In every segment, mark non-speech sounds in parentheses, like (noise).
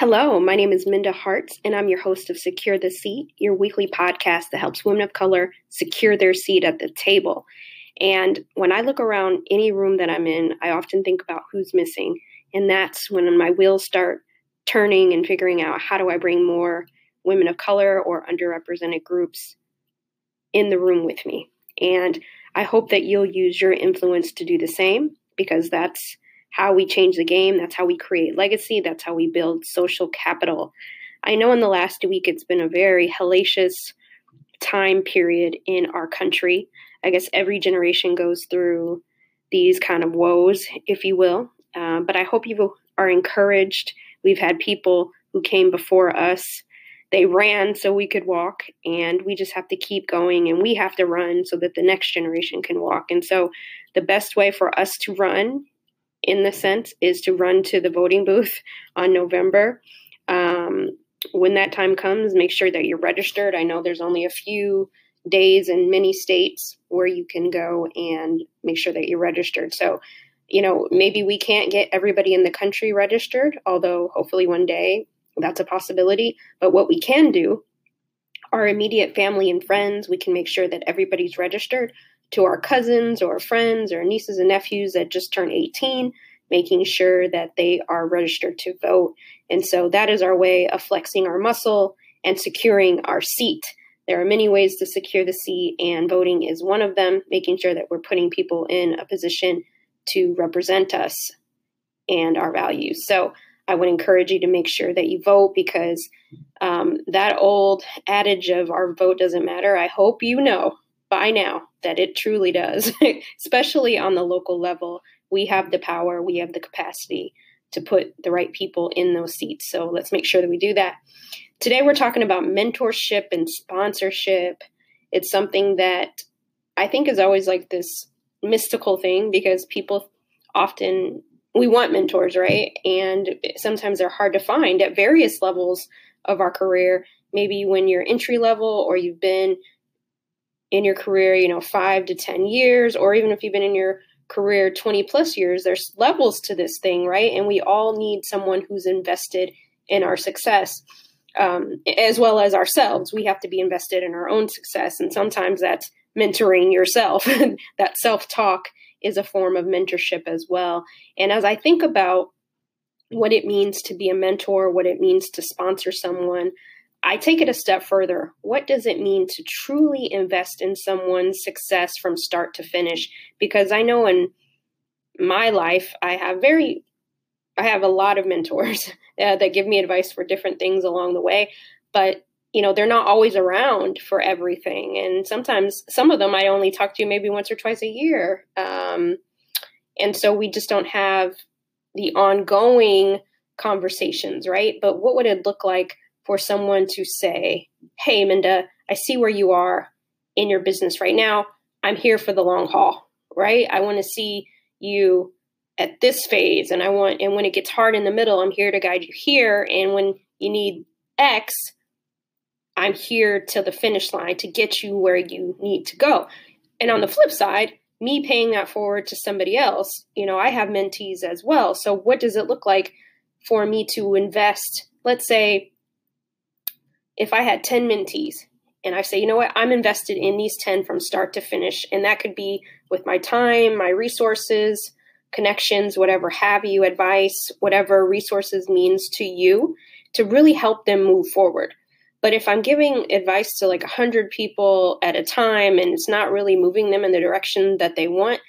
Hello, my name is Minda Harts, and I'm your host of Secure the Seat, your weekly podcast that helps women of color secure their seat at the table. And when I look around any room that I'm in, I often think about who's missing. And that's when my wheels start turning and figuring out how do I bring more women of color or underrepresented groups in the room with me. And I hope that you'll use your influence to do the same because that's how we change the game. That's how we create legacy. That's how we build social capital. I know in the last week it's been a very hellacious time period in our country. I guess every generation goes through these kind of woes, if you will. Uh, but I hope you are encouraged. We've had people who came before us. They ran so we could walk, and we just have to keep going and we have to run so that the next generation can walk. And so, the best way for us to run in the sense is to run to the voting booth on November. Um, when that time comes, make sure that you're registered. I know there's only a few days in many states where you can go and make sure that you're registered. So, you know, maybe we can't get everybody in the country registered, although hopefully one day that's a possibility. But what we can do, our immediate family and friends, we can make sure that everybody's registered to our cousins or friends or nieces and nephews that just turned 18, making sure that they are registered to vote. And so that is our way of flexing our muscle and securing our seat. There are many ways to secure the seat, and voting is one of them, making sure that we're putting people in a position to represent us and our values. So I would encourage you to make sure that you vote because um, that old adage of our vote doesn't matter, I hope you know by now that it truly does, (laughs) especially on the local level. We have the power, we have the capacity to put the right people in those seats. So let's make sure that we do that. Today, we're talking about mentorship and sponsorship. It's something that I think is always like this mystical thing because people often we want mentors, right? And sometimes they're hard to find at various levels of our career. Maybe when you're entry level or you've been in your career, you know, five to 10 years, or even if you've been in your career 20 plus years, there's levels to this thing, right? And we all need someone who's invested in our success. Um, as well as ourselves, we have to be invested in our own success. And sometimes that's mentoring yourself. (laughs) that self talk is a form of mentorship as well. And as I think about what it means to be a mentor, what it means to sponsor someone, I take it a step further. What does it mean to truly invest in someone's success from start to finish? Because I know in my life, I have very, I have a lot of mentors (laughs) uh, that give me advice for different things along the way, but you know, they're not always around for everything. And sometimes some of them I only talk to maybe once or twice a year. Um, and so we just don't have the ongoing conversations, right? But what would it look like for someone to say, Hey, Minda, I see where you are in your business right now. I'm here for the long haul, right? I want to see you at this phase and I want and when it gets hard in the middle, I'm here to guide you here and when you need X, I'm here to the finish line to get you where you need to go. And on the flip side, me paying that forward to somebody else, you know, I have mentees as well. So what does it look like for me to invest, let's say if I had 10 mentees and I say, you know what, I'm invested in these 10 from start to finish, and that could be with my time, my resources, connections, whatever have you, advice, whatever resources means to you to really help them move forward. But if I'm giving advice to like 100 people at a time and it's not really moving them in the direction that they want,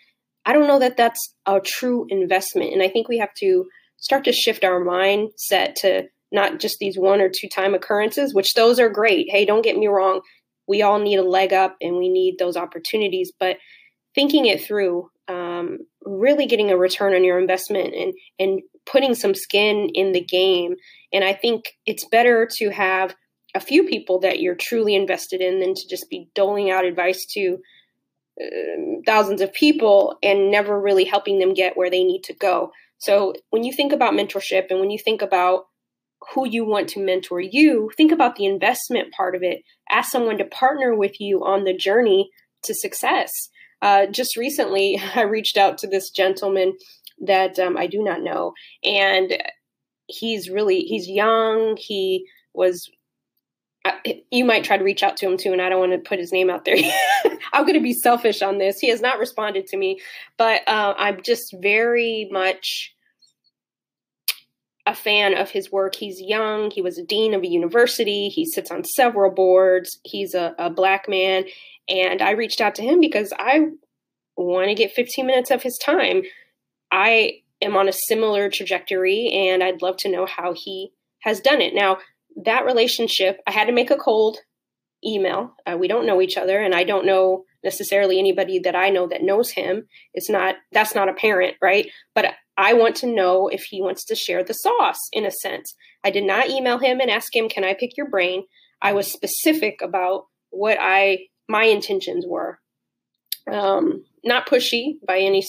I don't know that that's a true investment. And I think we have to start to shift our mindset to not just these one or two time occurrences, which those are great. Hey, don't get me wrong. We all need a leg up and we need those opportunities, but thinking it through, um, really getting a return on your investment and, and putting some skin in the game. And I think it's better to have a few people that you're truly invested in than to just be doling out advice to uh, thousands of people and never really helping them get where they need to go. So when you think about mentorship and when you think about who you want to mentor you, think about the investment part of it. Ask someone to partner with you on the journey to success. Uh, just recently, (laughs) I reached out to this gentleman that um, I do not know, and he's really he's young. He was you might try to reach out to him too, and I don't want to put his name out there. (laughs) I'm going to be selfish on this. He has not responded to me, but uh, I'm just very much a fan of his work. He's young. He was a dean of a university. He sits on several boards. He's a, a black man, and I reached out to him because I want to get 15 minutes of his time. I am on a similar trajectory, and I'd love to know how he has done it. Now, that relationship, I had to make a cold email. Uh, we don't know each other, and I don't know necessarily anybody that I know that knows him. It's not that's not apparent, right? But I want to know if he wants to share the sauce in a sense. I did not email him and ask him, "Can I pick your brain?" I was specific about what I my intentions were. Um, not pushy by any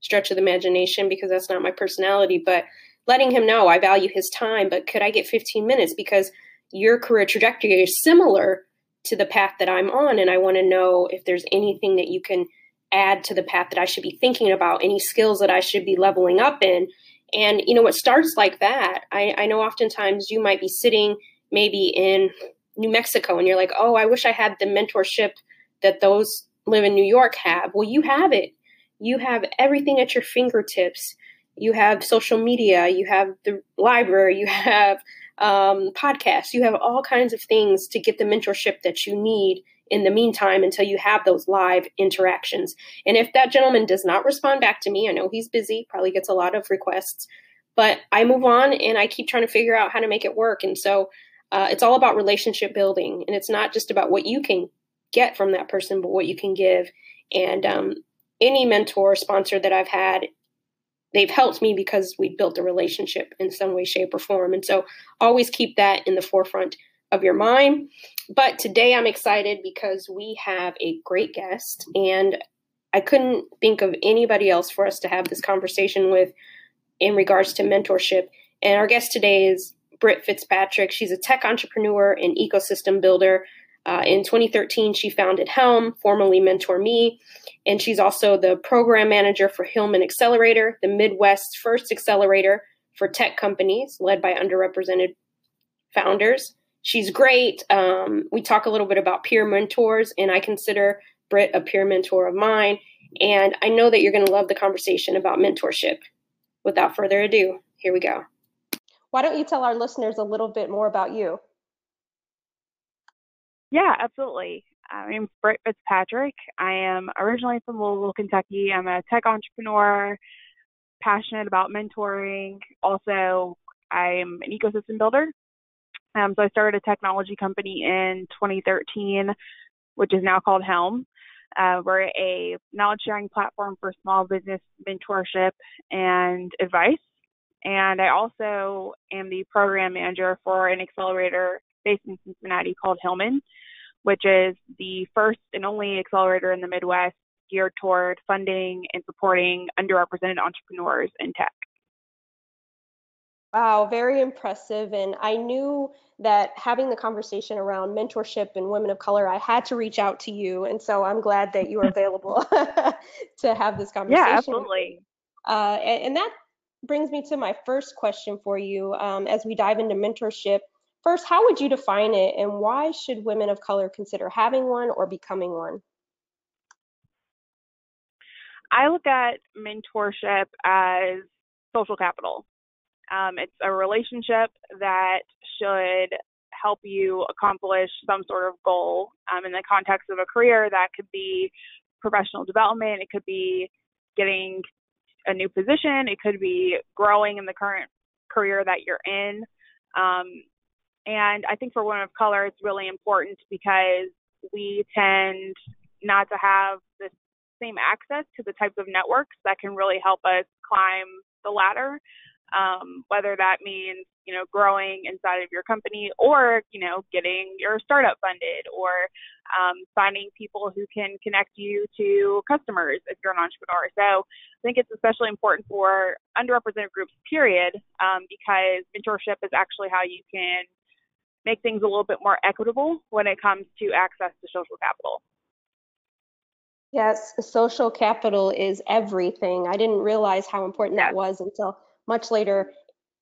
stretch of the imagination because that's not my personality, but letting him know I value his time, but could I get 15 minutes because your career trajectory is similar to the path that I'm on and I want to know if there's anything that you can add to the path that I should be thinking about, any skills that I should be leveling up in. And you know what starts like that. I, I know oftentimes you might be sitting maybe in New Mexico and you're like, oh, I wish I had the mentorship that those live in New York have. Well, you have it. You have everything at your fingertips you have social media, you have the library, you have um, podcasts, you have all kinds of things to get the mentorship that you need in the meantime until you have those live interactions. And if that gentleman does not respond back to me, I know he's busy, probably gets a lot of requests, but I move on and I keep trying to figure out how to make it work. And so uh, it's all about relationship building, and it's not just about what you can get from that person, but what you can give. And um, any mentor sponsor that I've had they've helped me because we built a relationship in some way, shape, or form. And so always keep that in the forefront of your mind. But today I'm excited because we have a great guest, and I couldn't think of anybody else for us to have this conversation with in regards to mentorship. And our guest today is Britt Fitzpatrick. She's a tech entrepreneur and ecosystem builder. Uh, in 2013, she founded Helm, formerly Mentor Me, and she's also the program manager for Hillman Accelerator, the Midwest's first accelerator for tech companies led by underrepresented founders. She's great. Um, we talk a little bit about peer mentors, and I consider Britt a peer mentor of mine. And I know that you're going to love the conversation about mentorship. Without further ado, here we go. Why don't you tell our listeners a little bit more about you? Yeah, absolutely. I'm Britt Fitzpatrick. I am originally from Louisville, Kentucky. I'm a tech entrepreneur, passionate about mentoring. Also, I'm an ecosystem builder. Um, so I started a technology company in 2013, which is now called Helm. Uh, we're a knowledge sharing platform for small business mentorship and advice. And I also am the program manager for an accelerator based in Cincinnati called Hillman, which is the first and only accelerator in the Midwest geared toward funding and supporting underrepresented entrepreneurs in tech. Wow, very impressive. And I knew that having the conversation around mentorship and women of color, I had to reach out to you. And so I'm glad that you are (laughs) available (laughs) to have this conversation. Yeah, absolutely. Uh, and, and, that brings me to my first question for you um, as we dive into mentorship. First, how would you define it and why should women of color consider having one or becoming one? I look at mentorship as social capital. Um, it's a relationship that should help you accomplish some sort of goal um, in the context of a career that could be professional development, it could be getting a new position, it could be growing in the current career that you're in. Um, and I think for women of color, it's really important because we tend not to have the same access to the types of networks that can really help us climb the ladder. Um, whether that means you know growing inside of your company or you know getting your startup funded or um, finding people who can connect you to customers if you're an entrepreneur so i think it's especially important for underrepresented groups period um, because mentorship is actually how you can make things a little bit more equitable when it comes to access to social capital. Yes, social capital is everything. I didn't realize how important that was until much later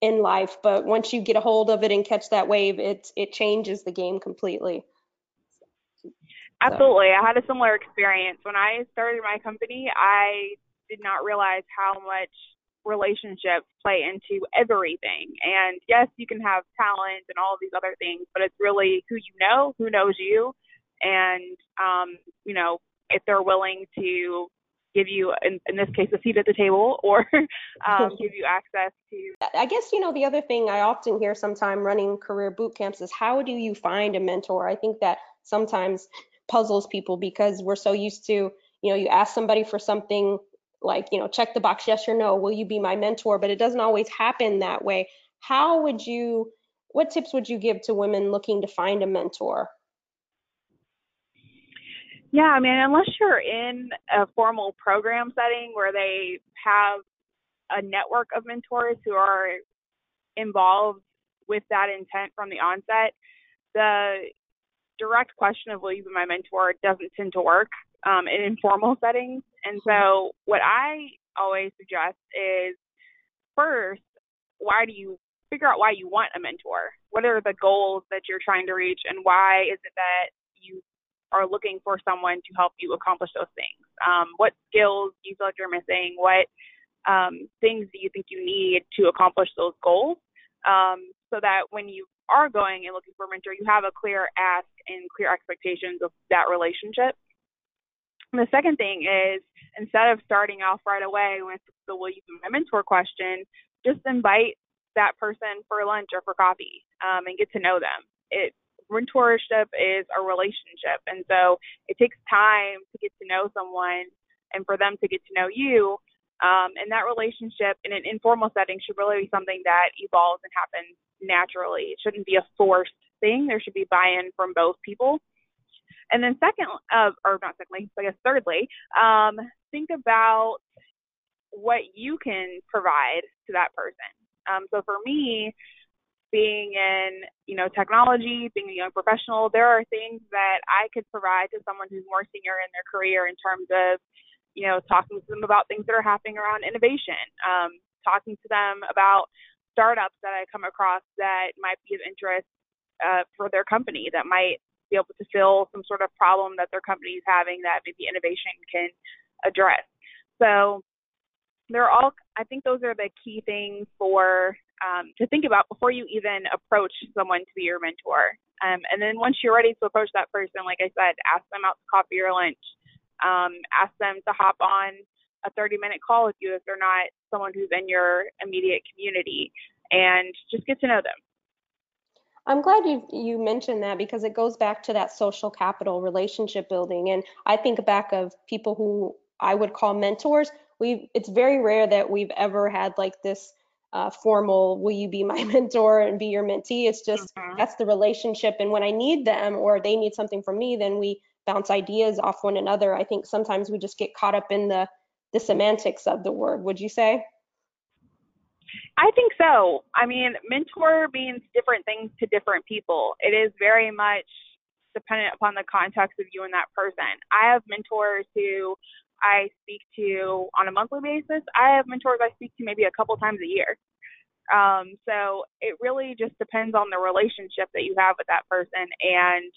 in life, but once you get a hold of it and catch that wave, it it changes the game completely. Absolutely. I had a similar experience. When I started my company, I did not realize how much relationships play into everything. And yes, you can have talent and all of these other things, but it's really who you know, who knows you, and um, you know, if they're willing to give you, in, in this case, a seat at the table or (laughs) um, give you access to. I guess, you know, the other thing I often hear sometime running career boot camps is how do you find a mentor? I think that sometimes puzzles people because we're so used to, you know, you ask somebody for something like, you know, check the box, yes or no, will you be my mentor? But it doesn't always happen that way. How would you, what tips would you give to women looking to find a mentor? Yeah, I mean, unless you're in a formal program setting where they have a network of mentors who are involved with that intent from the onset, the direct question of will you be my mentor doesn't tend to work um, in informal settings. And so, what I always suggest is first, why do you figure out why you want a mentor? What are the goals that you're trying to reach, and why is it that you are looking for someone to help you accomplish those things. Um, what skills do you feel like you're missing? What um, things do you think you need to accomplish those goals? Um, so that when you are going and looking for a mentor, you have a clear ask and clear expectations of that relationship. And the second thing is instead of starting off right away with the will you be my mentor question, just invite that person for lunch or for coffee um, and get to know them. It mentorship is a relationship. And so it takes time to get to know someone and for them to get to know you. Um, and that relationship in an informal setting should really be something that evolves and happens naturally. It shouldn't be a forced thing. There should be buy in from both people. And then, second, uh, or not secondly, I guess thirdly, um, think about what you can provide to that person. Um, so for me, being in, you know, technology, being a young professional, there are things that I could provide to someone who's more senior in their career in terms of, you know, talking to them about things that are happening around innovation, um, talking to them about startups that I come across that might be of interest uh, for their company, that might be able to fill some sort of problem that their company is having that maybe innovation can address. So they're all i think those are the key things for um, to think about before you even approach someone to be your mentor. Um, and then once you're ready to approach that person like i said ask them out to coffee or lunch. Um, ask them to hop on a 30 minute call with you if they're not someone who's in your immediate community and just get to know them. I'm glad you you mentioned that because it goes back to that social capital relationship building. And I think back of people who I would call mentors we it's very rare that we've ever had like this uh, formal will you be my (laughs) mentor and be your mentee it's just mm-hmm. that's the relationship and when i need them or they need something from me then we bounce ideas off one another i think sometimes we just get caught up in the the semantics of the word would you say I think so. I mean, mentor means different things to different people. It is very much dependent upon the context of you and that person. I have mentors who I speak to on a monthly basis. I have mentors I speak to maybe a couple times a year. Um, so it really just depends on the relationship that you have with that person and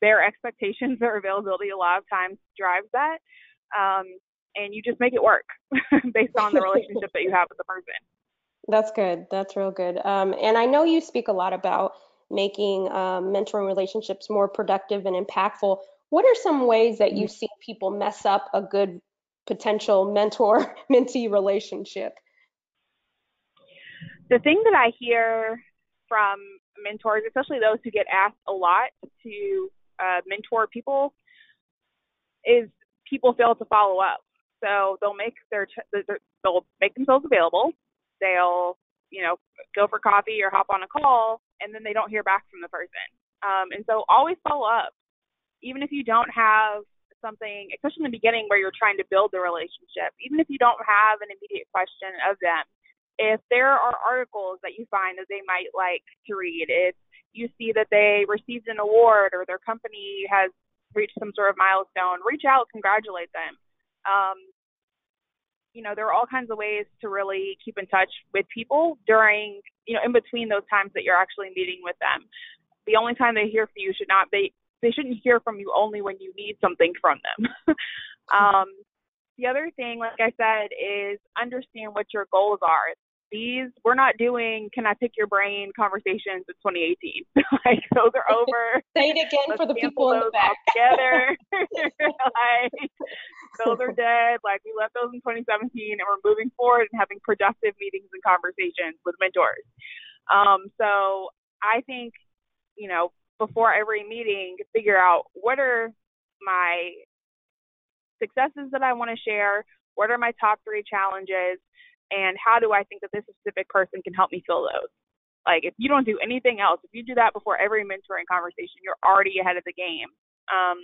their expectations (laughs) or availability a lot of times drives that. Um, and you just make it work (laughs) based on the relationship that you have with the person. (laughs) That's good. That's real good. Um, and I know you speak a lot about making um, mentoring relationships more productive and impactful. What are some ways that you've seen people mess up a good potential mentor (laughs) mentee relationship? The thing that I hear from mentors, especially those who get asked a lot to uh, mentor people, is people fail to follow up. So they'll make their they'll make themselves available. They'll you know go for coffee or hop on a call, and then they don't hear back from the person. Um, and so always follow up even if you don't have something, especially in the beginning where you're trying to build the relationship, even if you don't have an immediate question of them, if there are articles that you find that they might like to read, if you see that they received an award or their company has reached some sort of milestone, reach out, congratulate them. Um, you know, there are all kinds of ways to really keep in touch with people during, you know, in between those times that you're actually meeting with them. The only time they hear from you should not be they shouldn't hear from you only when you need something from them. (laughs) um, the other thing, like I said, is understand what your goals are these we're not doing can I pick your brain conversations in 2018. (laughs) like those are (laughs) over. Say it again for the people in the back. Together. like those are dead. Like we left those in 2017 and we're moving forward and having productive meetings and conversations with mentors. Um, so I think, you know, before every meeting, figure out what are my successes that I want to share, what are my top three challenges, and how do I think that this specific person can help me fill those? Like if you don't do anything else, if you do that before every mentoring conversation, you're already ahead of the game. Um,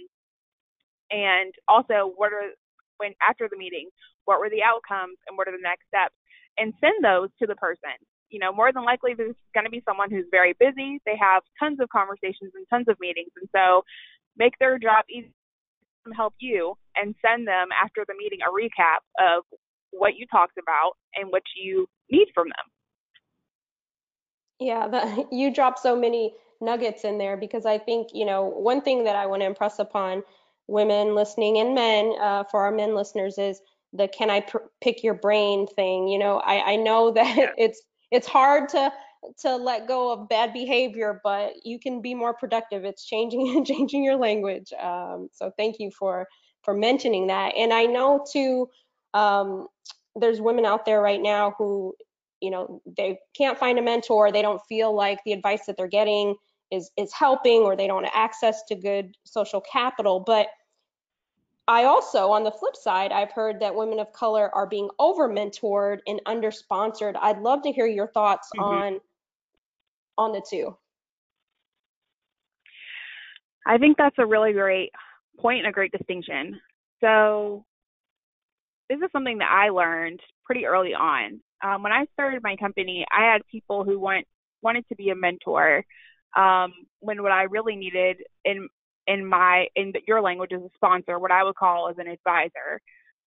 and also, what are when after the meeting, what were the outcomes and what are the next steps? And send those to the person. You know, more than likely there's going to be someone who's very busy. They have tons of conversations and tons of meetings, and so make their job easy help you and send them after the meeting a recap of what you talked about and what you need from them. Yeah, that, (laughs) you dropped so many nuggets in there because I think, you know, one thing that I want to impress upon women listening and men uh, for our men listeners is the can I pr- pick your brain thing. You know, I, I know (laughs) that yeah. it's it's hard to to let go of bad behavior, but you can be more productive. It's changing and (laughs) changing your language. Um, so thank you for for mentioning that. And I know too, um, there's women out there right now who, you know, they can't find a mentor. They don't feel like the advice that they're getting is is helping, or they don't have access to good social capital. But I also, on the flip side, I've heard that women of color are being over mentored and under sponsored. I'd love to hear your thoughts mm-hmm. on on the two. I think that's a really great point and a great distinction. So this is something that I learned pretty early on. Um, when I started my company, I had people who want wanted to be a mentor. Um, when what I really needed in in my in your language is a sponsor, what I would call as an advisor,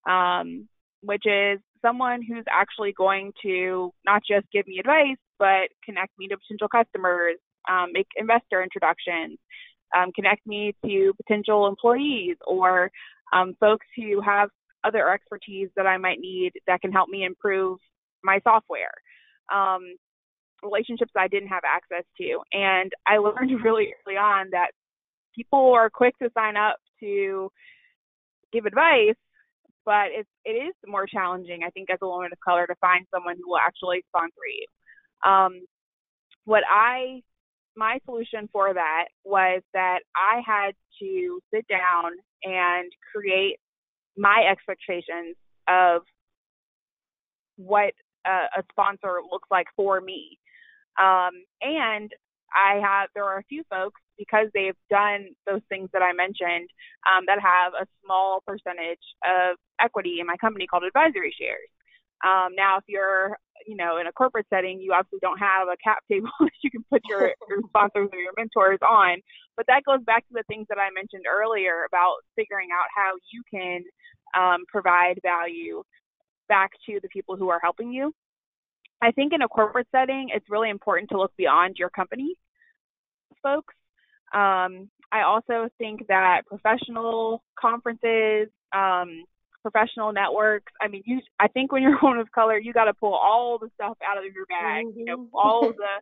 um, which is someone who's actually going to not just give me advice, but connect me to potential customers, um, make investor introductions, um, connect me to potential employees or um, folks who have other expertise that I might need that can help me improve my software. Um, relationships I didn't have access to. And I learned (laughs) really early on that people are quick to sign up to give advice, but it's it is more challenging, I think, as a woman of color to find someone who will actually sponsor you. Um, what I my solution for that was that I had to sit down and create my expectations of what a, a sponsor looks like for me. Um, and I have there are a few folks because they've done those things that I mentioned um, that have a small percentage of equity in my company called advisory shares. Um, now, if you're you know in a corporate setting, you obviously don't have a cap table (laughs) that you can put your, your sponsors or your mentors on. But that goes back to the things that I mentioned earlier about figuring out how you can um, provide value back to the people who are helping you. I think in a corporate setting, it's really important to look beyond your company, folks. Um, I also think that professional conferences, um, professional networks. I mean, you. I think when you're (laughs) one of color, you got to pull all the stuff out of your bag. Mm-hmm. You know, mm-hmm. all (laughs) the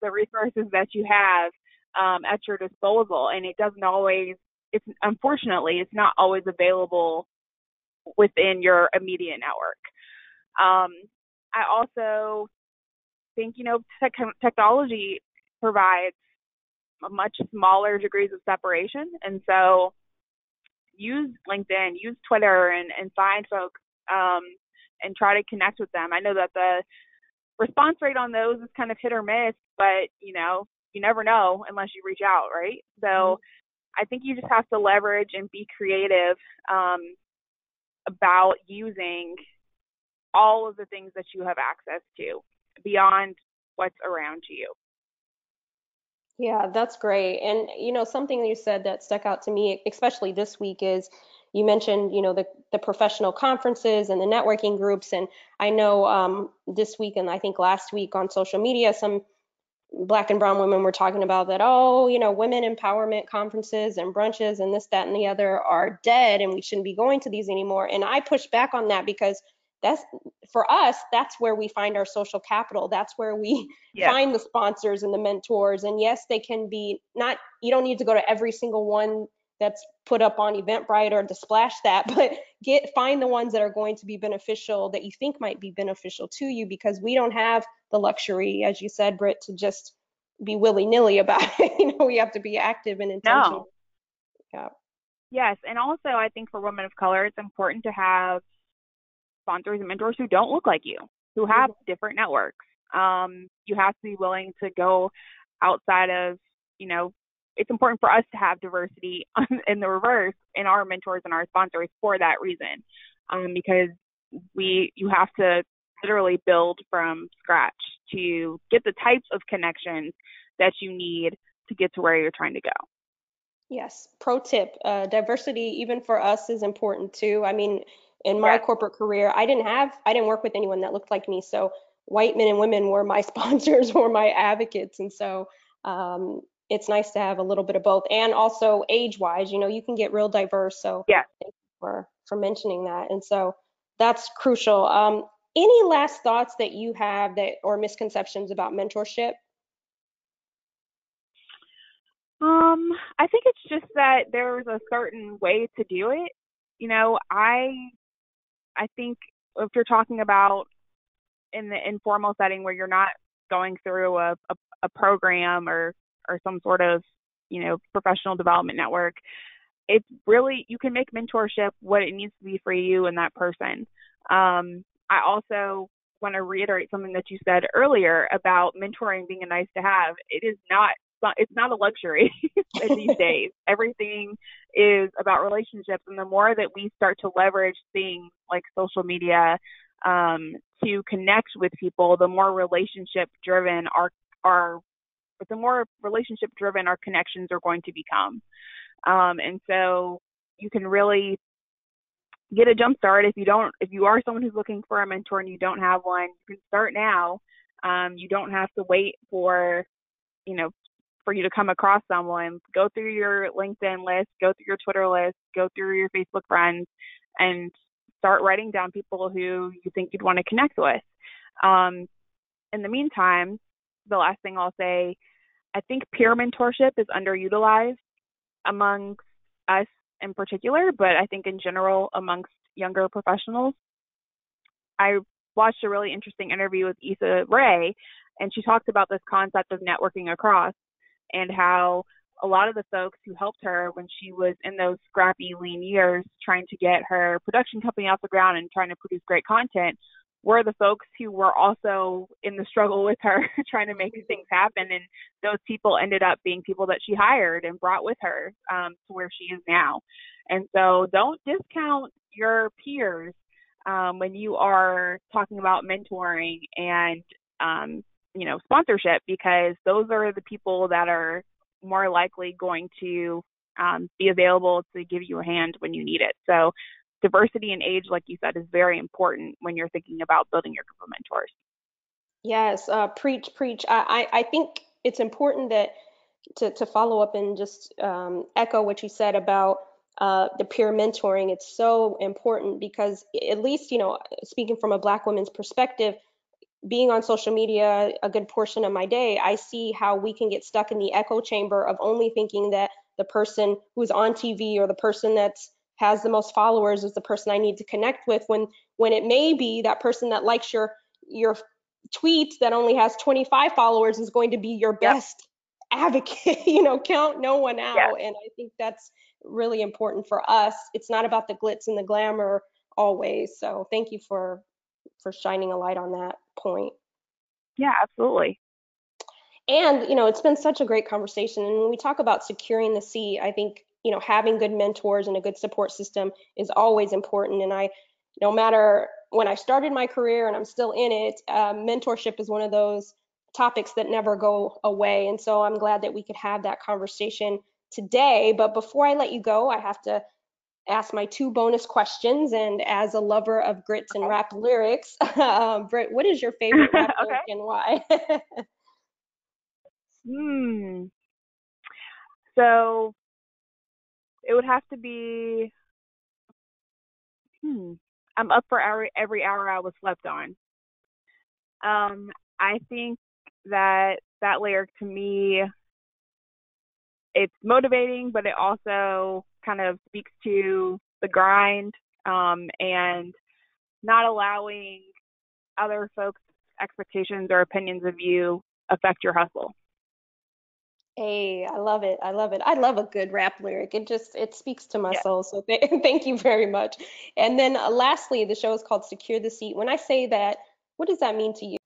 the resources that you have um, at your disposal, and it doesn't always. It's unfortunately, it's not always available within your immediate network. Um, I also think, you know, tech- technology provides much smaller degrees of separation. And so use LinkedIn, use Twitter, and, and find folks um, and try to connect with them. I know that the response rate on those is kind of hit or miss, but, you know, you never know unless you reach out, right? So mm-hmm. I think you just have to leverage and be creative um, about using all of the things that you have access to beyond what's around you. Yeah, that's great. And you know, something you said that stuck out to me, especially this week, is you mentioned, you know, the, the professional conferences and the networking groups. And I know um, this week and I think last week on social media, some black and brown women were talking about that, oh, you know, women empowerment conferences and brunches and this, that, and the other are dead and we shouldn't be going to these anymore. And I pushed back on that because that's for us, that's where we find our social capital. That's where we (laughs) yeah. find the sponsors and the mentors. And yes, they can be not, you don't need to go to every single one that's put up on Eventbrite or to splash that, (laughs) but get find the ones that are going to be beneficial that you think might be beneficial to you because we don't have the luxury, as you said, Britt, to just be willy-nilly about (laughs) it. you know, we have to be active and intentional. No. Yeah. Yes, and also I think for women of color, it's important to have sponsors and mentors who don't look like you, who have mm-hmm. different networks. Um, you have to be willing to go outside of, you know, it's important for us to have diversity (laughs) in the reverse in our mentors and our sponsors for that reason, um, because we you have to literally build from scratch to get the types of connections that you need to get to where you're trying to go. Yes. Pro tip: uh, diversity, even for us, is important too. I mean, in my corporate career, I didn't have, I didn't work with anyone that looked like me. So white men and women were my (laughs) sponsors, were my advocates, and so um, it's nice to have a little bit of both. And also age-wise, you know, you can get real diverse. So yeah, for for mentioning that. And so that's crucial. Um, any last thoughts that you have that or misconceptions about mentorship? Um, I think it's just that there's a certain way to do it. You know, I I think if you're talking about in the informal setting where you're not going through a, a, a program or or some sort of you know professional development network, it's really you can make mentorship what it needs to be for you and that person. Um, I also want to reiterate something that you said earlier about mentoring being a nice to have. It is not it's not a luxury (laughs) these (laughs) days. Everything is about relationships, and the more that we start to leverage things like social media um, to connect with people, the more relationship driven our our the more relationship driven our connections are going to become. Um, and so you can really get a jump start if you don't if you are someone who's looking for a mentor and you don't have one you can start now um, you don't have to wait for you know for you to come across someone, go through your LinkedIn list, go through your Twitter list, go through your Facebook friends, and start writing down people who you think you'd want to connect with. Um, in the meantime, the last thing I'll say, I think peer mentorship is underutilized amongst us in particular, but I think in general amongst younger professionals. I watched a really interesting interview with Issa Rae, and she talked about this concept of networking across and how a lot of the folks who helped her when she was in those scrappy lean years trying to get her production company off the ground and trying to produce great content were the folks who were also in the struggle with her (laughs) trying to make things happen. And those people ended up being people that she hired and brought with her um, to where she is now. And so don't discount your peers um, when you are talking about mentoring and um, you know sponsorship because those are the people that are more likely going to um, be available to give you a hand when you need it. So diversity in age, like you said, is very important when you're thinking about building your group of mentors. Yes, uh, preach, preach. I, I, I think it's important that to, to follow up and just um, echo what you said about uh, the peer mentoring. It's so important because at least, you know, speaking from a Black woman's perspective, being on social media a good portion of my day, I see how we can get stuck in the echo chamber of only thinking that the person who's on TV or the person that's has the most followers is the person I need to connect with when when it may be that person that likes your your tweet that only has 25 followers is going to be your best yep. advocate (laughs) you know count no one out yep. and I think that's really important for us it's not about the glitz and the glamour always so thank you for for shining a light on that point. Yeah, absolutely. And you know, it's been such a great conversation. And when we talk about securing the seat, I think you know having good mentors and a good support system is always important. And I, no matter when I started my career and I'm still in it, uh, mentorship is one of those topics that never go away. And so I'm glad that we could have that conversation today. But before I let you go, I have to ask my two bonus questions. And as a lover of grits and rap lyrics, (laughs) um, Britt, what is your favorite (laughs) rap okay. lyric and why? hmm. So it would have to be. Hmm. I'm up for every every hour I was slept on. Um, I think that that lyric to me, it's motivating, but it also kind of speaks to the grind um, and not allowing other folks' expectations or opinions of you affect your hustle. Hey, I love it. I love it. I love a good rap lyric. It just it speaks to my Yeah. soul. So th- (laughs) thank you very much. And then uh, lastly, the show is called Secure the Seat. When I say that, what does that mean to you?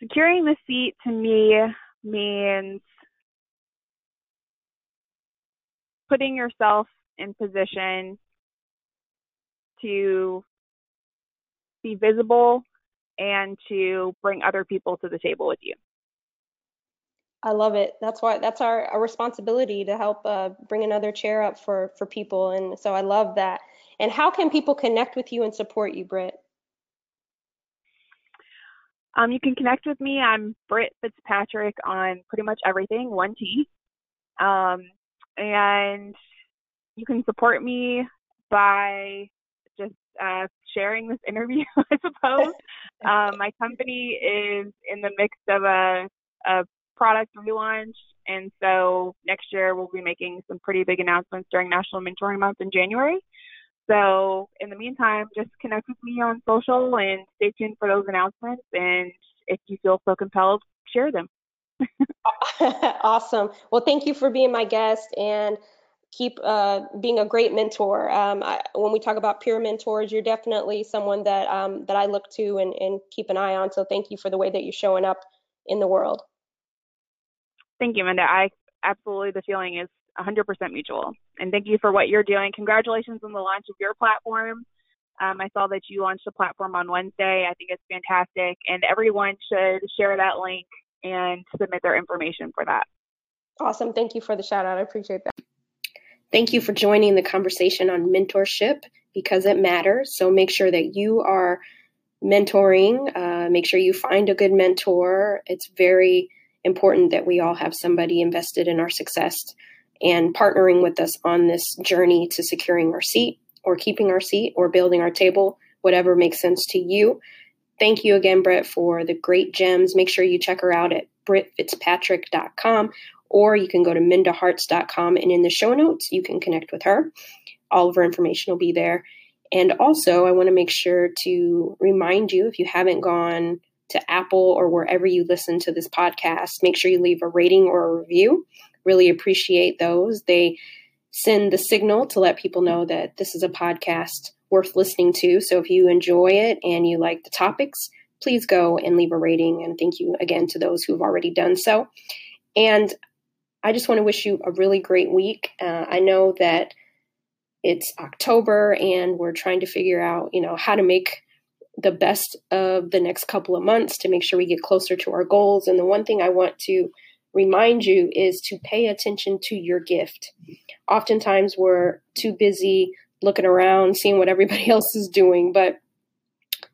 Securing the seat to me means putting yourself in position to be visible and to bring other people to the table with you. I love it. That's why that's our, our responsibility to help uh, bring another chair up for for people. And so I love that. And how can people connect with you and support you, Britt? Um, you can connect with me. I'm Britt Fitzpatrick on pretty much everything, one T. Um, and you can support me by just uh, sharing this interview, (laughs) I suppose. (laughs) um, my company is in the mix of a, a product relaunch, and so next year we'll be making some pretty big announcements during National Mentoring Month in January. So in the meantime, just connect with me on social and stay tuned for those announcements. And if you feel so compelled, share them. (laughs) awesome. Well, thank you for being my guest and keep uh, being a great mentor. Um, I, when we talk about peer mentors, you're definitely someone that um, that I look to and, and keep an eye on. So thank you for the way that you're showing up in the world. Thank you, Minda. I absolutely the feeling is 100% mutual. And thank you for what you're doing. Congratulations on the launch of your platform. Um, I saw that you launched a platform on Wednesday. I think it's fantastic, and everyone should share that link and submit their information for that. Awesome. Thank you for the shout out. I appreciate that. Thank you for joining the conversation on mentorship because it matters. So make sure that you are mentoring. Uh, make sure you find a good mentor. It's very important that we all have somebody invested in our success and partnering with us on this journey to securing our seat or keeping our seat or building our table, whatever makes sense to you. Thank you again, Britt, for the great gems. Make sure you check her out at brittfitzpatrick.com or you can go to mindaharts.com and in the show notes, you can connect with her. All of her information will be there. And also, I want to make sure to remind you if you haven't gone to Apple or wherever you listen to this podcast, make sure you leave a rating or a review. Really appreciate those. They send the signal to let people know that this is a podcast worth listening to. So if you enjoy it and you like the topics, please go and leave a rating. And thank you again to those who've already done so. And I just want to wish you a really great week. Uh, I know that it's October and we're trying to figure out, you know, how to make the best of the next couple of months to make sure we get closer to our goals. And the one thing I want to remind you is to pay attention to your gift. Oftentimes we're too busy looking around, seeing what everybody (laughs) else is doing, but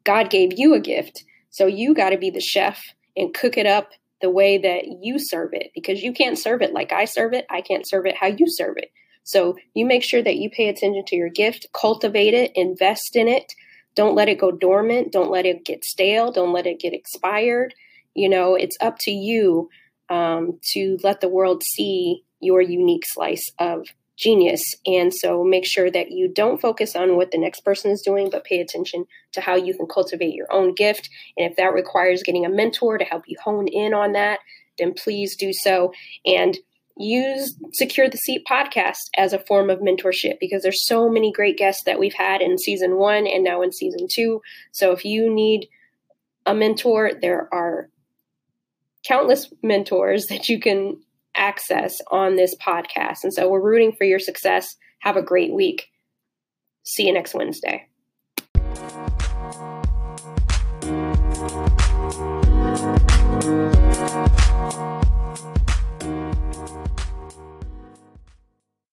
God gave you a gift. So you got to be the chef and cook it up the way that you serve it because you can't serve it like I serve it. I can't serve it how you serve it. So you make sure that you pay attention to your gift, cultivate it, invest in it. Don't let it go dormant. Don't let it get stale. Don't let it get expired. You know, it's up to you um, to let the world see your unique slice of genius. And so make sure that you don't focus on what the next person is doing, but pay attention to how you can cultivate your own gift. And if that requires getting a mentor to help you hone in on that, then please do so. And use Secure the Seat podcast as a form of mentorship because there's so many great guests that we've had in season one and now in season two. So if you need a mentor, there are countless mentors that you can access on this podcast. And so we're rooting for your success. Have a great week. See you next Wednesday.